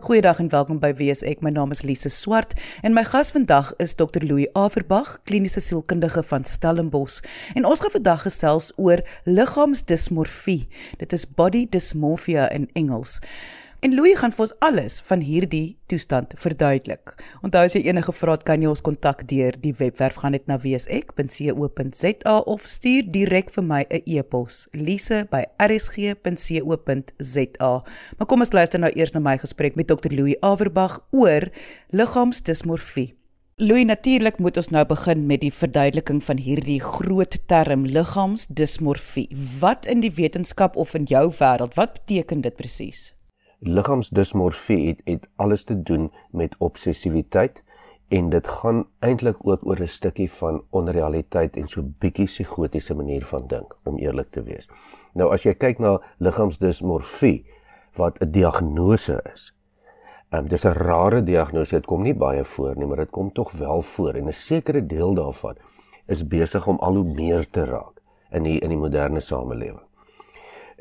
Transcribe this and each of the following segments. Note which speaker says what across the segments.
Speaker 1: Goeiedag en welkom by Wes ek. My naam is Lise Swart en my gas vandag is Dr Louis Averbag, kliniese sielkundige van Stellenbosch. En ons gaan vandag gesels oor liggaamsdismorfie. Dit is body dysmorphia in Engels. En Louis gaan vir ons alles van hierdie toestand verduidelik. Onthou as jy enige vrae het, kan jy ons kontak deur die webwerf gaan net na wsek.co.za of stuur direk vir my 'n e-pos, lise@rsg.co.za. Maar kom ons luister nou eers na my gesprek met Dr Louis Averbag oor liggaamsdismorfie. Louis, natuurlik moet ons nou begin met die verduideliking van hierdie groot term liggaamsdismorfie. Wat in die wetenskap of in jou wêreld, wat beteken dit presies?
Speaker 2: Liggaamsdismorfie het, het alles te doen met obsessiwiteit en dit gaan eintlik ook oor 'n stukkie van onrealiteit en so bietjie psigotiese manier van dink om eerlik te wees. Nou as jy kyk na liggaamsdismorfie wat 'n diagnose is. Ehm um, dis 'n rare diagnose. Dit kom nie baie voor nie, maar dit kom tog wel voor en 'n sekere deel daarvan is besig om al hoe meer te raak in die in die moderne samelewing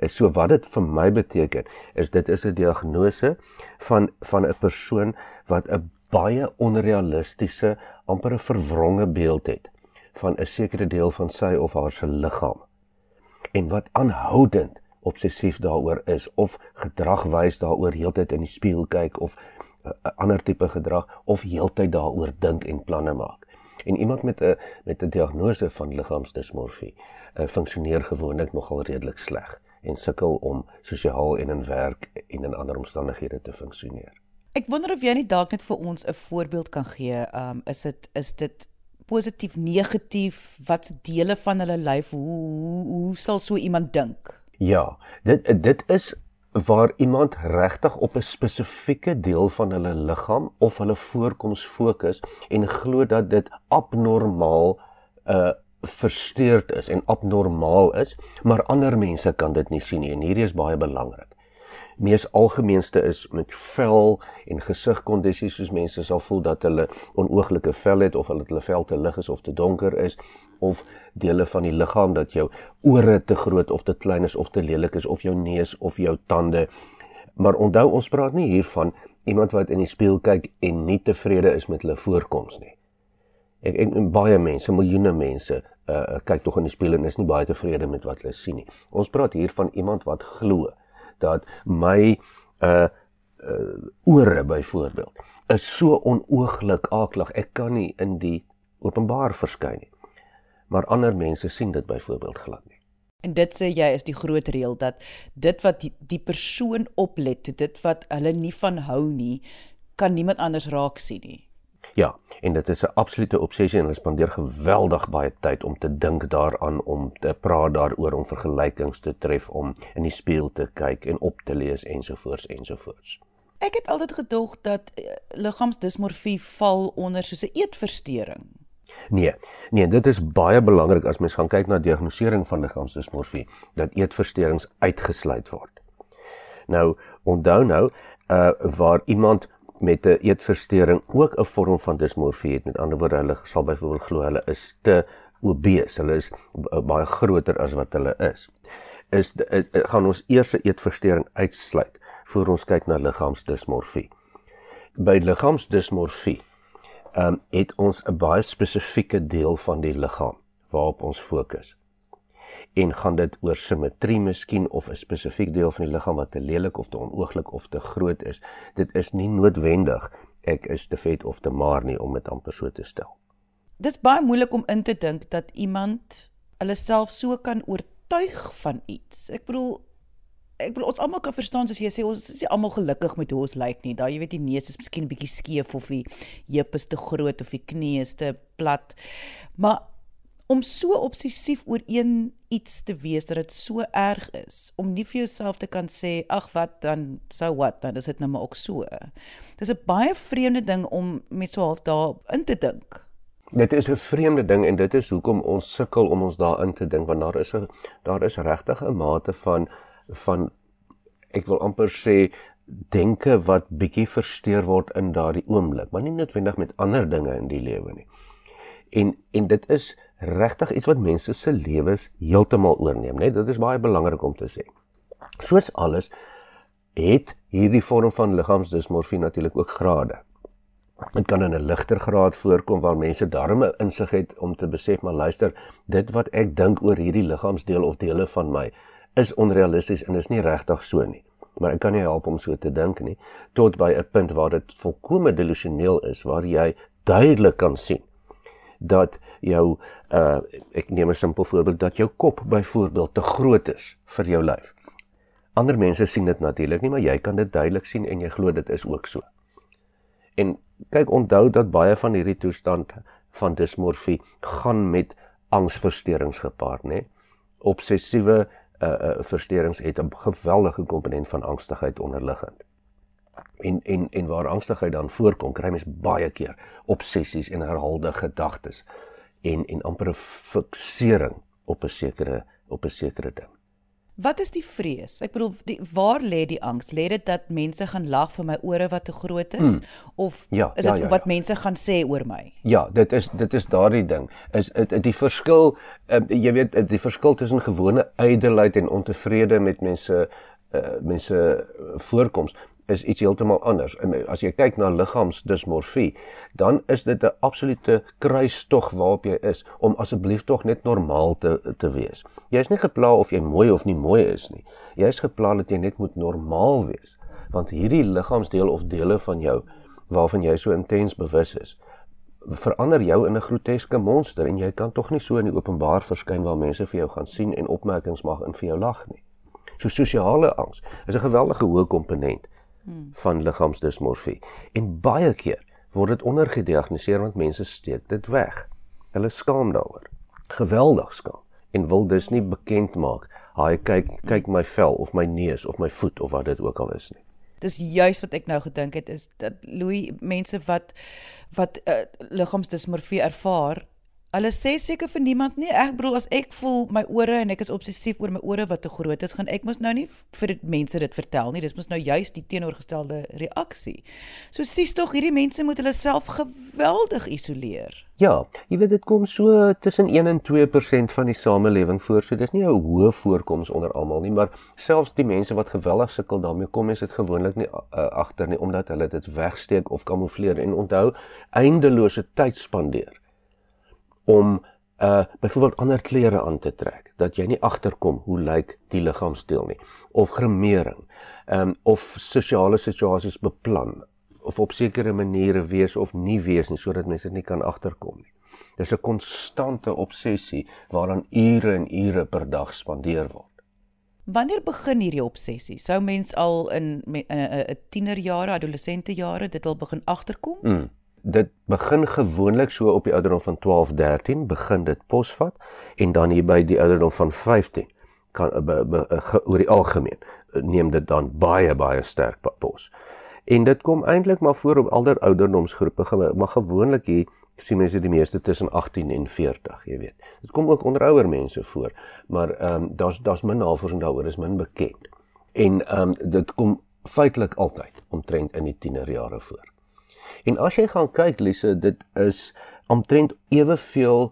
Speaker 2: is so wat dit vir my beteken is dit is 'n diagnose van van 'n persoon wat 'n baie onrealistiese amper 'n verwronge beeld het van 'n sekere deel van sy of haar se liggaam en wat aanhoudend obsessief daaroor is of gedrag wys daaroor heeltyd in die spieël kyk of 'n uh, ander tipe gedrag of heeltyd daaroor dink en planne maak. En iemand met 'n met 'n diagnose van liggaamsdismorfie uh, funksioneer gewoonlik nogal redelik sleg en sukkel om sosiaal en in werk en in ander omstandighede te funksioneer.
Speaker 1: Ek wonder of jy nie dalk net vir ons 'n voorbeeld kan gee. Um is dit is dit positief, negatief, wat's dele van hulle lyf? Hoe hoe, hoe sal so iemand dink?
Speaker 2: Ja, dit dit is waar iemand regtig op 'n spesifieke deel van hulle liggaam of hulle voorkoms fokus en glo dat dit abnormaal 'n uh, versteurd is en abnormaal is, maar ander mense kan dit nie sien nie en hierdie is baie belangrik. Mees algemeenste is met vel en gesigkondisies soos mense sal voel dat hulle onooglike vel het of hulle hulle vel te lig is of te donker is of dele van die liggaam dat jou ore te groot of te klein is of te lelik is of jou neus of jou tande. Maar onthou ons praat nie hier van iemand wat in die spieël kyk en nie tevrede is met hulle voorkoms nie. Ek en, en baie mense, miljoene mense, uh kyk tog in die spieël en is nie baie tevrede met wat hulle sien nie. Ons praat hier van iemand wat glo dat my uh uh ore byvoorbeeld is so onooglik aaklig. Ek kan nie in die openbaar verskyn nie. Maar ander mense sien dit byvoorbeeld glad nie.
Speaker 1: En dit sê jy is die groot reël dat dit wat die, die persoon oplet, dit wat hulle nie van hou nie, kan niemand anders raak sien nie.
Speaker 2: Ja, en dit is 'n absolute obsessie en hulle spandeer geweldig baie tyd om te dink daaraan om te praat daaroor om vergelykings te tref om in die spieël te kyk en op te lees ensovoorts ensovoorts.
Speaker 1: Ek het altyd gedog dat uh, liggaamsdismorfie val onder soos 'n eetversteuring.
Speaker 2: Nee, nee, dit is baie belangrik as mens gaan kyk na diagnostisering van liggaamsdismorfie dat eetversteurings uitgesluit word. Nou, onthou nou, uh waar iemand met 'n eetversteuring ook 'n vorm van dismorfie het. Met ander woorde, hulle sal byvoorbeeld glo hulle is te obese. Hulle is baie groter as wat hulle is. Is, is gaan ons eers 'n eetversteuring uitsluit voor ons kyk na liggaamsdismorfie. By liggaamsdismorfie ehm um, het ons 'n baie spesifieke deel van die liggaam waarop ons fokus en gaan dit oor simmetrie miskien of 'n spesifiek deel van die liggaam wat te lelik of te onooglik of te groot is. Dit is nie noodwendig ek is te vet of te maar nie om dit amper so te stel.
Speaker 1: Dis baie moeilik om in te dink dat iemand hulle self so kan oortuig van iets. Ek bedoel ek bedoel ons almal kan verstaan soos jy sê ons is nie almal gelukkig met hoe ons lyk nie. Daai jy weet die neus is miskien 'n bietjie skeef of die heup is te groot of die knie is te plat. Maar om so obsessief oor een iets te wees dat dit so erg is om nie vir jouself te kan sê ag wat dan so wat dan is dit nou maar ook so. Dis 'n baie vreemde ding om met so half daar in te dink.
Speaker 2: Dit is 'n vreemde ding en dit is hoekom ons sukkel om ons daarin te dink want daar is 'n daar is regtig 'n mate van van ek wil amper sê denke wat bietjie versteur word in daardie oomblik, maar nie noodwendig met ander dinge in die lewe nie. En en dit is regtig iets wat mense se lewens heeltemal oorneem, né? Dit is baie belangrik om te sê. Soos alles het hierdie vorm van liggaamsdismorfie natuurlik ook grade. Dit kan in 'n ligter graad voorkom waar mense darme insig het om te besef maar luister, dit wat ek dink oor hierdie liggaamsdeel of dele van my is onrealisties en is nie regtig so nie. Maar ek kan nie help om so te dink nie tot by 'n punt waar dit volkome delusioneel is waar jy duidelik kan sien dat jou uh ek neem 'n simpel voorbeeld dat jou kop byvoorbeeld te groot is vir jou lyf. Ander mense sien dit natuurlik nie, maar jy kan dit duidelik sien en jy glo dit is ook so. En kyk onthou dat baie van hierdie toestand van dismorfie gaan met angsversteurings gepaard, nê? Obsessiewe uh uh versteurings het 'n geweldige komponent van angstigheid onderliggend. En en en waar angstigheid dan voorkom, kry mens baie keer obsessies en herhaalde gedagtes en en amper 'n fiksering op 'n sekere op 'n sekere ding.
Speaker 1: Wat is die vrees? Ek bedoel, die, waar lê die angs? Lê dit dat mense gaan lag vir my ore wat te groot is mm. of ja, is dit ja, ja, wat ja. mense gaan sê oor my?
Speaker 2: Ja, dit is dit is daardie ding. Is dit die verskil uh, jy weet die verskil tussen gewone ydelheid en ontevrede met mense uh, mense voorkoms is iets heeltemal anders. En as jy kyk na liggaamsdismorfie, dan is dit 'n absolute kruistog waarop jy is om asseblief tog net normaal te te wees. Jy is nie gepla of jy mooi of nie mooi is nie. Jy is gepla dat jy net moet normaal wees. Want hierdie liggaamsdeel of dele van jou waarvan jy so intens bewus is, verander jou in 'n groteske monster en jy kan tog nie so in die openbaar verskyn waar mense vir jou gaan sien en opmerkings mag in vir jou lag nie. So sosiale angs is 'n geweldige hoë komponent van liggaamsdismorfie. En baie keer word dit ondergediagnoseer want mense steek dit weg. Hulle skaam daaroor. Geweldig skaam en wil dus nie bekend maak. Haai kyk kyk my vel of my neus of my voet of wat dit ook al is nie.
Speaker 1: Dis juis wat ek nou gedink het is dat Louis mense wat wat uh, liggaamsdismorfie ervaar Hulle sê seker vir niemand nie. Ek bedoel as ek voel my ore en ek is obsessief oor my ore wat te groot is, gaan ek mos nou nie vir dit mense dit vertel nie. Dis mos nou juist die teenoorgestelde reaksie. So sies tog hierdie mense moet hulle self geweldig isoleer.
Speaker 2: Ja, jy weet dit kom so tussen 1 en 2% van die samelewing voor. So dis nie 'n hoë voorkoms onder almal nie, maar selfs die mense wat geweldig sukkel daarmee kom, is dit gewoonlik nie uh, agter nie omdat hulle dit wegsteek of kamoufleer en onthou eindelose tyd spandeer om uh byvoorbeeld ander klere aan te trek dat jy nie agterkom hoe lyk die liggaamsdeel nie of gremering um of sosiale situasies beplan of op sekere maniere wees of nie wees nie sodat mense dit nie kan agterkom nie. Dis 'n konstante obsessie waaraan ure en ure per dag spandeer word.
Speaker 1: Wanneer begin hierdie obsessie? Sou mens al in 'n 'n tienerjare, adolessente jare dit al begin agterkom?
Speaker 2: Mm dit begin gewoonlik so op die ouderdom van 12, 13 begin dit posvat en dan hier by die ouderdom van 15 kan be, be, ge, oor die algemeen neem dit dan baie baie sterk pos. En dit kom eintlik maar voor op alder ouderdomsgroepe, maar gewoonlik hier sien mense die meeste tussen 18 en 40, jy weet. Dit kom ook onder ouer mense voor, maar ehm um, daar's daar's min navorsing daaroor, is min bekend. En ehm um, dit kom feitelik altyd omtrent in die tienerjare voor. En as jy gaan kyk Lise, dit is omtrent eweveel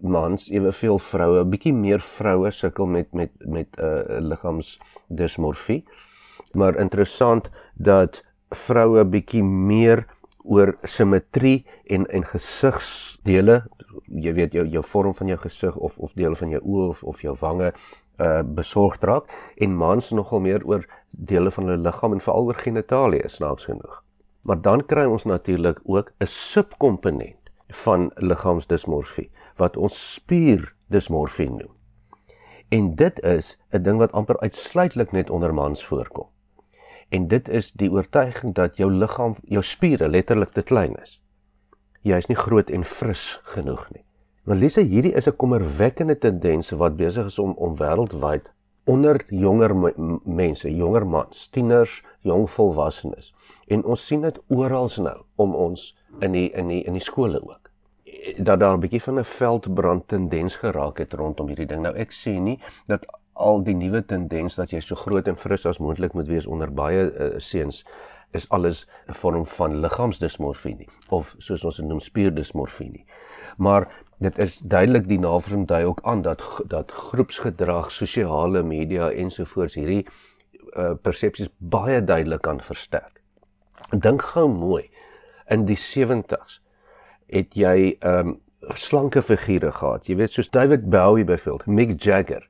Speaker 2: mans, eweveel vroue, bietjie meer vroue sukkel met met met 'n uh, liggaamsdismorfie. Maar interessant dat vroue bietjie meer oor simmetrie en en gesigsdele, jy weet jou jou vorm van jou gesig of of dele van jou oë of of jou wange uh besorgd raak en mans nogal meer oor dele van hulle liggaam en veral oor genitalie snaaks genoeg. Maar dan kry ons natuurlik ook 'n subkomponent van liggaamsdismorfie wat ons spierdismorfie noem. En dit is 'n ding wat amper uitsluitlik net onder mans voorkom. En dit is die oortuiging dat jou liggaam, jou spiere letterlik te klein is. Jy is nie groot en fris genoeg nie. Maar Lise, hierdie is 'n kommerwekkende tendens wat besig is om om wêreldwyd onder jonger mense, jonger mans, tieners, jong volwassenes. En ons sien dit oral nou om ons in die in die in die skole ook. Dat daar 'n bietjie van 'n veldbrand tendens geraak het rondom hierdie ding. Nou ek sê nie dat al die nuwe tendens dat jy so groot en fris as moontlik moet wees onder baie uh, seuns is alles 'n vorm van liggaamsdismorfie nie of soos ons dit noem spierdismorfie nie. Maar dit is duidelik die navorsing dui ook aan dat dat groepsgedrag, sosiale media ensovoorts hierdie uh, persepsies baie duidelik kan versterk. Dink gou mooi. In die 70s het jy um, slanke figure gehad. Jy weet soos David Bowie byvoorbeeld, Mick Jagger.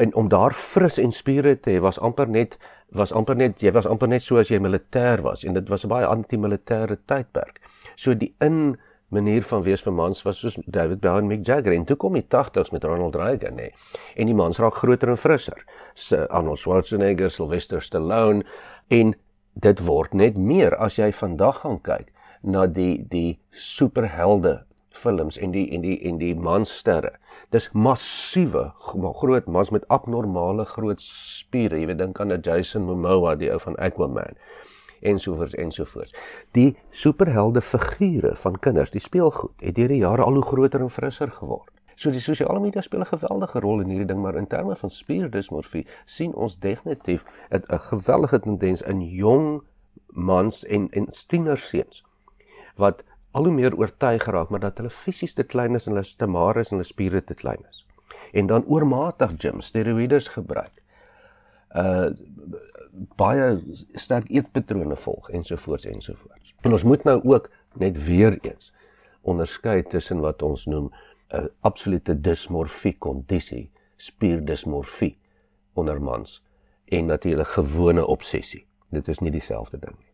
Speaker 2: En om daar fris en spiere te hê was amper net was amper net jy was amper net so as jy militêr was en dit was 'n baie anti-militêre tydperk. So die in manier van wees vir mans was soos David Bowie en Mick Jagger en toe kom die 80s met Ronald Reagan nê. En die mans raak groter en frisser. So Arnold Schwarzenegger, Sylvester Stallone en dit word net meer as jy vandag gaan kyk na die die superhelde films en die en die en die mansterre. Dis massiewe groot mans met abnormale groot spiere. Jy weet dink aan Jason Momoa, die ou van Aquaman ensovoorts ensovoorts. Die superhelde figure van kinders, die speelgoed, het deur die jare al hoe groter en frisser geword. So die sosiale media speel 'n geweldige rol in hierdie ding, maar in terme van spierdismorfie sien ons definitief 'n geweldige tendens in jong mans en en tienerseuns wat al hoe meer oortuig geraak maar dat hulle fisies te klein is en hulle stemare is en hulle spiere te klein is. En dan oormatig gym, steroïdes gebruik. Uh baie sterk eetpatrone volg ensovoorts ensovoorts. En ons moet nou ook net weer eens onderskei tussen wat ons noem 'n absolute dismorfie kondisie, spierdismorfie onder mans en natuurlik gewone obsessie. Dit is nie dieselfde ding nie.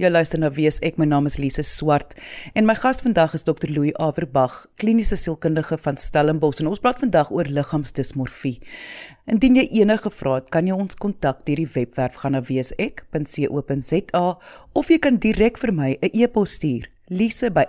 Speaker 1: Jy luister na Wees ek, my naam is Lise Swart en my gas vandag is Dr Louis Averbag, kliniese sielkundige van Stellenbosch en ons praat vandag oor liggaamsdismorfie. Indien jy enige vrae het, kan jy ons kontak deur die webwerf gaan na weesek.co.za of jy kan direk vir my 'n e-pos stuur, lise@rsg.co.za.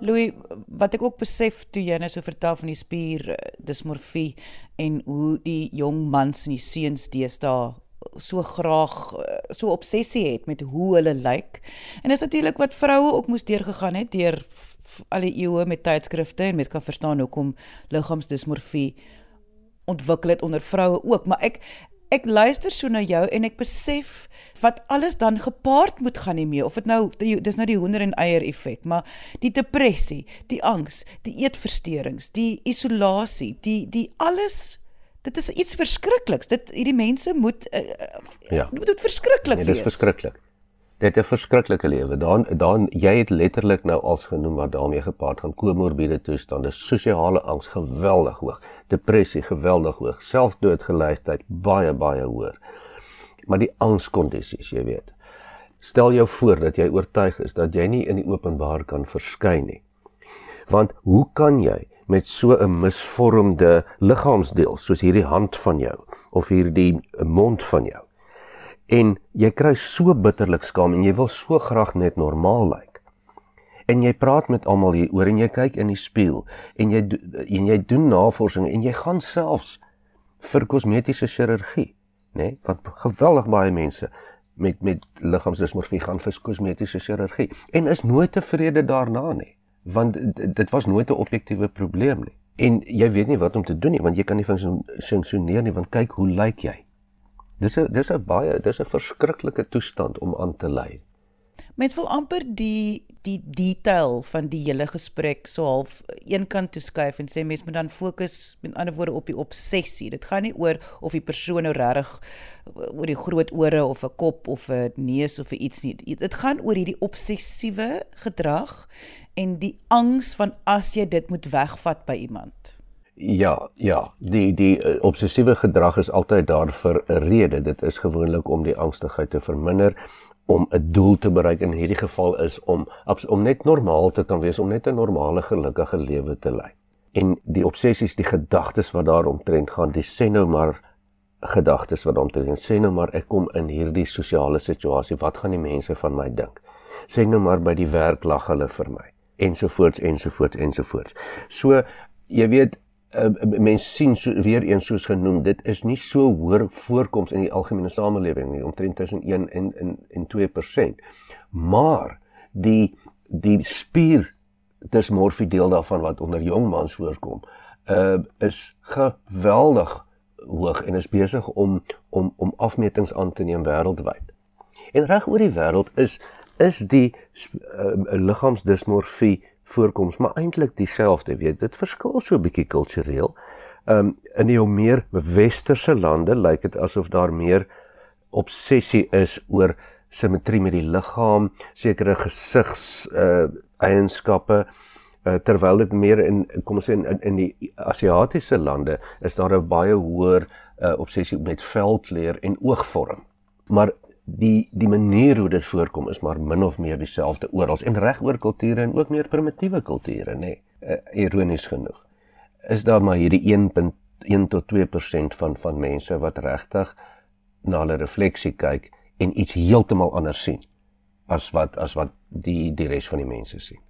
Speaker 1: Louis, wat ek ook besef toe jy net so vertel van die spier dismorfie en hoe die jong mans en die seuns deesdae so graag eh, so obsessie het met hoe hulle lyk. En dis natuurlik wat vroue ook moes deurgegaan het deur al die eeue met tydskrifte en mense kan verstaan hoekom liggaamsdismorfie ontwikkel het onder vroue ook, maar ek ek luister so na jou en ek besef wat alles dan gepaard moet gaan hiermee of dit nou dis nou die hoender en eier effek, maar die depressie, die angs, die eetversteurings, die isolasie, die die alles dit is iets verskrikliks. Dit hierdie mense moet uh, ja. dit moet verskriklik nee,
Speaker 2: wees. Dit is verskriklik. Dit is 'n verskriklike lewe. Dan dan jy het letterlik nou als genoem wat daarmee gepaard gaan komorbiede toestande, sosiale angs geweldig hoog, depressie geweldig hoog, selfdoodgeleidheid baie baie hoër. Maar die angskondisies, jy weet. Stel jou voor dat jy oortuig is dat jy nie in die openbaar kan verskyn nie. Want hoe kan jy met so 'n misvormde liggaamsdeel soos hierdie hand van jou of hierdie mond van jou. En jy kry so bitterlik skaam en jy wil so graag net normaal lyk. En jy praat met almal hier oor en jy kyk in die spieël en jy en jy doen navorsing en jy gaan selfs vir kosmetiese chirurgie, nê? Nee? Want geweldig baie mense met met liggaamsdismorfie gaan vir kosmetiese chirurgie en is nooit tevrede daarna nie want dit was nooit 'n objektiewe probleem nie. En jy weet nie wat om te doen nie want jy kan nie funksioneer nie want kyk hoe lyk jy. Dis 'n dis 'n baie dis 'n verskriklike toestand om aan te ly.
Speaker 1: Mens wil amper die die detail van die hele gesprek so half eenkant toe skuif en sê mens moet dan fokus met ander woorde op die obsessie. Dit gaan nie oor of die persoon nou regtig oor die groot ore of 'n kop of 'n neus of iets nie. Dit gaan oor hierdie obsessiewe gedrag en die angs van as jy dit moet wegvat by iemand.
Speaker 2: Ja, ja, die die uh, obsessiewe gedrag is altyd daar vir 'n rede. Dit is gewoonlik om die angstigheid te verminder, om 'n doel te bereik. In hierdie geval is om om net normaal te kan wees, om net 'n normale gelukkige lewe te lei. En die obsessies, die gedagtes wat daaromtrent gaan, dis sê nou maar gedagtes wat daaromtrent sê nou maar ek kom in hierdie sosiale situasie, wat gaan die mense van my dink? Sê nou maar by die werk lag hulle vir my ensovoorts ensovoorts ensovoorts. So jy weet uh, mense sien so, weer eens soos genoem dit is nie so hoër voorkoms in die algemene samelewing nie omtrent tussen 1 en en en 2%. Maar die die spier dismorfie deel daarvan wat onder jong mans voorkom uh is geweldig hoog en is besig om om om afmetings aan te neem wêreldwyd. En reg oor die wêreld is is die uh, liggaamsdismorfie voorkoms maar eintlik dieselfde, weet. Dit verskil so 'n bietjie kultureel. Um, in die meer westerse lande lyk dit asof daar meer obsessie is oor simmetrie met die liggaam, sekere gesigs uh eienskappe uh, terwyl dit meer in kom ons sê in in die Asiatiese lande is daar 'n baie hoër uh, obsessie met velkleur en oogvorm. Maar die die manier hoe dit voorkom is maar min of meer dieselfde oral en reg oor kulture en ook meer primitiewe kulture nê. Nee, uh, ironies genoeg. Is daar maar hierdie 1.1 tot 2% van van mense wat regtig na hulle refleksie kyk en iets heeltemal anders sien as wat as wat die die res van die mense sien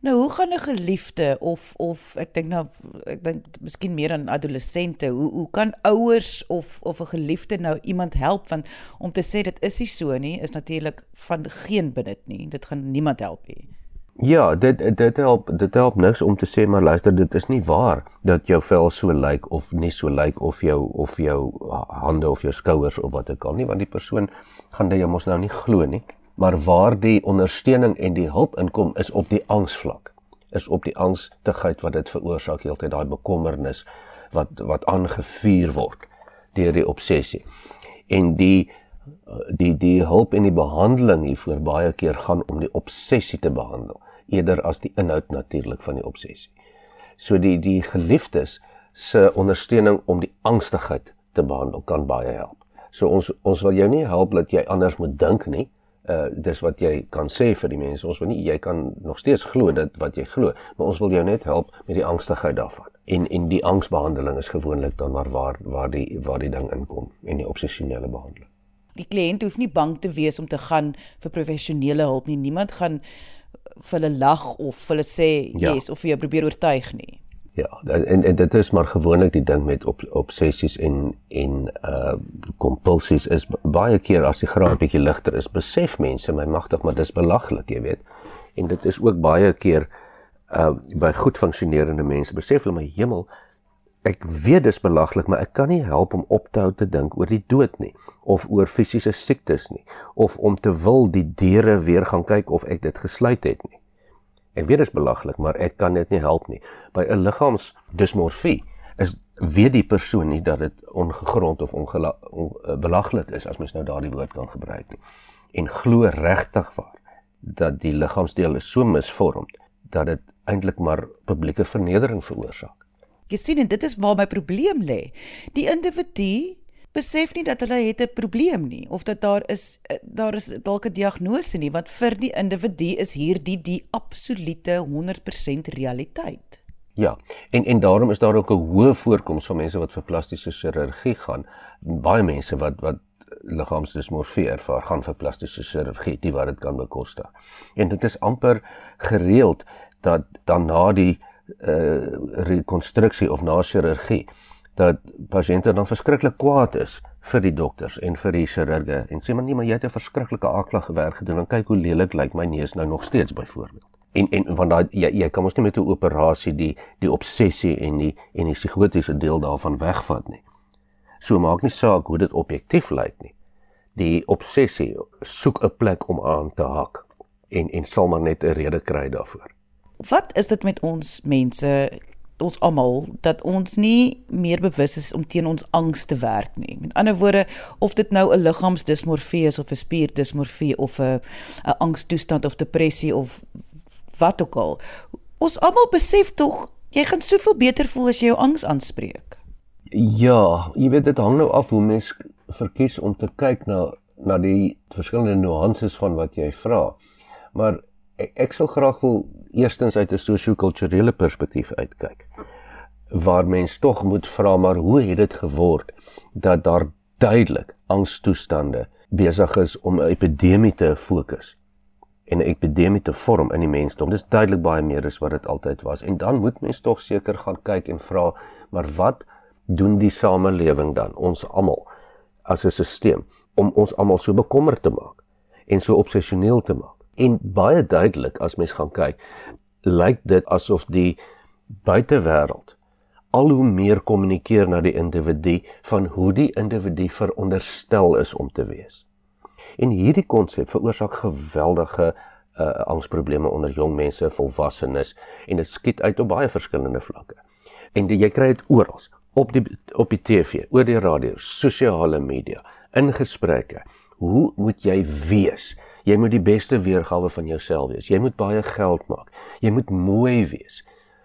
Speaker 1: Nou hoe gaan 'n geliefde of of ek dink nou ek dink miskien meer aan adolessente, hoe hoe kan ouers of of 'n geliefde nou iemand help want om te sê dit is nie so nie is natuurlik van geen benut nie. Dit gaan niemand help nie.
Speaker 2: Ja, dit dit help dit help niks om te sê maar luister dit is nie waar dat jou vel so lyk of nie so lyk of jou of jou hande of jou skouers of wat ook al nie want die persoon gaan dit jou mos nou nie glo nie maar waar die ondersteuning en die hulp inkom is op die angsvlak is op die angstigheid wat dit veroorsaak heeltyd daai bekommernis wat wat aangevuur word deur die obsessie en die die die hulp en die behandeling hiervoor baie keer gaan om die obsessie te behandel eerder as die inhoud natuurlik van die obsessie. So die die geliefdes se ondersteuning om die angstigheid te behandel kan baie help. So ons ons wil jou nie help dat jy anders moet dink nie, uh dis wat jy kan sê vir die mense. Ons wil nie jy kan nog steeds glo dit wat jy glo, maar ons wil jou net help met die angstigheid daarvan. En en die angsbehandeling is gewoonlik dan maar waar waar die waar die ding inkom en die obsessionele behandeling.
Speaker 1: Die kliënt hoef nie bang te wees om te gaan vir professionele hulp nie. Niemand gaan vir hulle lag of vir hulle sê ja. yes of vir jou probeer oortuig nie.
Speaker 2: Ja, en en dit is maar gewoonlik die ding met op, obsessies en en uh kompulsies is baie keer as die graad bietjie ligter is, besef mense my magtig, maar dis belaglik, jy weet. En dit is ook baie keer uh by goed funksionerende mense besef hulle my hemel ek weet dis belaglik, maar ek kan nie help om op te hou te dink oor die dood nie of oor fisiese siektes nie of om te wil die deure weer gaan kyk of ek dit gesluit het nie. Ek weet dit is belaglik, maar ek kan dit nie help nie. By 'n liggaamsdismorfie is weet die persoon nie dat dit ongegrond of onbelaglik on, is as mens nou daardie woord kan gebruik nie. En glo regtig waar dat die liggaamsdeel is so misvormd dat dit eintlik maar publieke vernedering veroorsaak.
Speaker 1: Jy sien en dit is waar my probleem lê. Die individu besef nie dat hulle het 'n probleem nie of dat daar is eh, daar is dalk 'n diagnose nie want vir die individu is hierdie die absolute 100% realiteit.
Speaker 2: Ja, en en daarom is daar ook 'n hoë voorkoms van mense wat vir plastiese chirurgie gaan. Baie mense wat wat liggaamsdismorfie ervaar gaan vir plastiese chirurgie, die wat dit kan bekostig. En dit is amper gereeld dat dan na die uh rekonstruksie of na chirurgie dat pasiënte dan verskriklik kwaad is vir die dokters en vir die chirurge en sê maar nee maar jy het 'n verskriklike aaklige werk gedoen en kyk hoe lelik lyk my neus nou nog steeds byvoorbeeld. En en want daai jy, jy kan mos nie met 'n operasie die die obsessie en die en die psigotiese deel daarvan wegvat nie. So maak nie saak hoe dit objektief lyk nie. Die obsessie soek 'n plek om aan te hak en en sal maar net 'n rede kry daarvoor.
Speaker 1: Wat is dit met ons mense ons almal dat ons nie meer bewus is om teen ons angs te werk nie. Met ander woorde, of dit nou 'n liggaamsdismorfie is of 'n spierdismorfie of 'n 'n angstoestand of depressie of wat ook al. Ons almal besef tog jy gaan soveel beter voel as jy jou angs aanspreek.
Speaker 2: Ja, jy weet dit hang nou af hoe mens verkies om te kyk na na die verskillende nuances van wat jy vra. Maar ek, ek sou graag wil eerstens uit 'n sosio-kulturele perspektief uitkyk waar mens tog moet vra maar hoe het dit geword dat daar duidelik angstoestande besig is om 'n epidemie te fokus en 'n epidemie te vorm in die mensdom. Dis duidelik baie meer as wat dit altyd was. En dan moet mens tog seker gaan kyk en vra, maar wat doen die samelewing dan, ons almal as 'n stelsel om ons almal so bekommerd te maak en so obsessioneel te maak? En baie duidelik as mens gaan kyk, lyk dit asof die buitewêreld al hoe meer kommunikeer na die individu van hoe die individu veronderstel is om te wees. En hierdie konsep veroorsaak geweldige uh angsprobleme onder jong mense, volwassenes en dit skiet uit op baie verskillende vlakke. En die, jy kry dit oral, op die op die TV, oor die radio, sosiale media, in gesprekke. Hoe moet jy wees? Jy moet die beste weergawe van jouself wees. Jy moet baie geld maak. Jy moet mooi wees.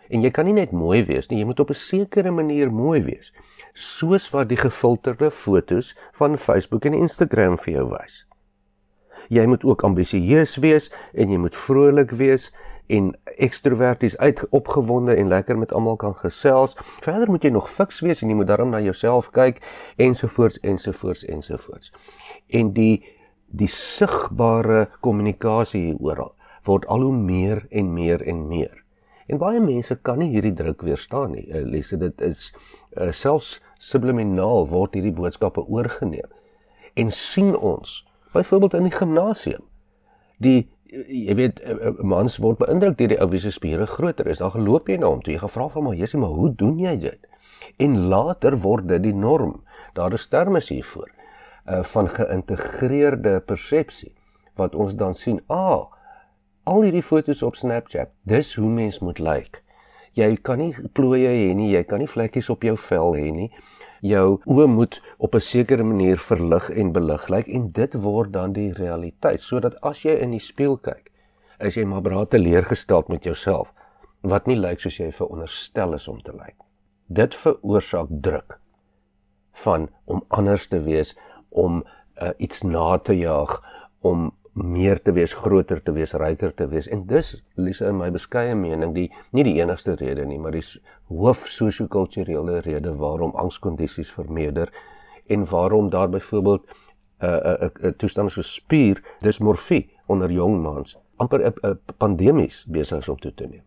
Speaker 2: En jy kan nie net mooi wees nie, jy moet op 'n sekere manier mooi wees, soos wat die gefilterde fotos van Facebook en Instagram vir jou wys. Jy moet ook ambisieus wees en jy moet vrolik wees en ekstroverties uitopgewonde en lekker met almal kan gesels. Verder moet jy nog fiks wees en jy moet daarom na jouself kyk ensovoorts ensovoorts ensovoorts. En die die sigbare kommunikasie oral word al hoe meer en meer en meer. En baie mense kan nie hierdie druk weerstaan nie. Uh, Lesse dit is uh, selfs subliminaal word hierdie boodskappe oorgeneem. En sien ons byvoorbeeld in die gimnasium die jy weet eh, eh, mans word beïndruk deur die ou wie se spiere groter is. Dan geloop jy na hom toe. Jy gevra van maar Jesusie, maar hoe doen jy dit? En later word dit die norm. Daar is terme hiervoor uh van geïntegreerde persepsie wat ons dan sien, ah, al hierdie fotos op Snapchat, dis hoe mens moet lyk. Like. Jy kan nie plooie hê nie, jy kan nie vlekkies op jou vel hê nie jou oë moet op 'n sekere manier verlig en belig. Lyk en dit word dan die realiteit. Sodat as jy in die spieël kyk is jy maar braat teleurgestel met jouself wat nie lyk soos jy veronderstel is om te lyk. Dit veroorsaak druk van om anders te wees om uh, iets na te jaag om meer te wees, groter te wees, ryker te wees. En dis Lisa in my beskeie mening die nie die enigste rede nie, maar die hoof sosio-kulturele rede waarom angskondisies vermeerder en waarom daar byvoorbeeld 'n uh, 'n uh, 'n uh, uh, toestand so spier dismorfie onder jong mans amper 'n uh, uh, pandemies besig is om toe te neem.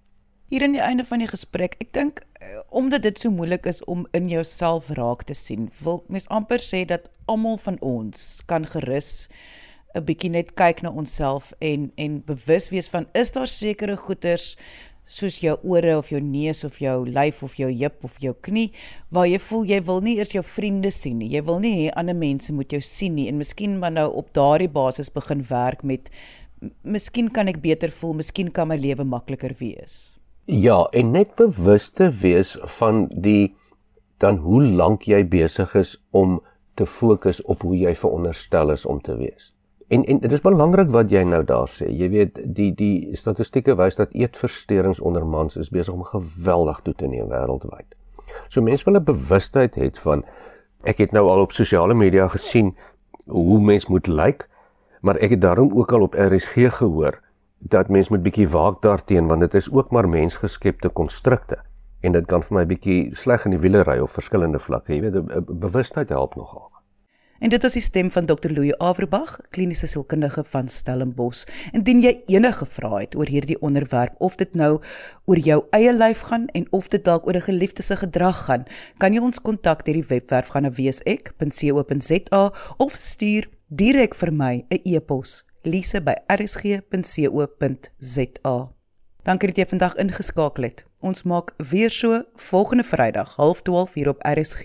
Speaker 1: Hier in die einde van die gesprek, ek dink uh, omdat dit so moeilik is om in jouself raak te sien, wil mens amper sê dat almal van ons kan gerus 'n bietjie net kyk na onsself en en bewus wees van is daar sekere goeters soos jou ore of jou neus of jou lyf of jou heup of jou knie waar jy voel jy wil nie eers jou vriende sien nie. Jy wil nie hê ander mense moet jou sien nie en miskien maar nou op daardie basis begin werk met miskien kan ek beter voel, miskien kan my lewe makliker wees.
Speaker 2: Ja, en net bewus te wees van die dan hoe lank jy besig is om te fokus op hoe jy veronderstel is om te wees. En en dit is belangrik wat jy nou daar sê. Jy weet die die statistieke wys dat eetversteurings onder mans is besig om geweldig toe te neem wêreldwyd. So mense wil 'n bewustheid hê van ek het nou al op sosiale media gesien hoe mens moet lyk, like, maar ek het daarom ook al op RSG gehoor dat mens moet bietjie waak daarteenoor want dit is ook maar mensgeskepte konstrukte en dit kan vir my bietjie sleg in die wiele ry op verskillende vlakke. Jy weet bewustheid help nogal.
Speaker 1: En dit is die stem van Dr. Louis Averbag, kliniese sielkundige van Stellenbosch. Indien jy enige vrae het oor hierdie onderwerp of dit nou oor jou eie lyf gaan en of dit dalk oor 'n geliefde se gedrag gaan, kan jy ons kontak deur die webwerf gaan na wesek.co.za of stuur direk vir my 'n e-pos lise@rsg.co.za. Dankie dat jy vandag ingeskakel het. Ons maak weer so volgende Vrydag 12:30 hier op RSG.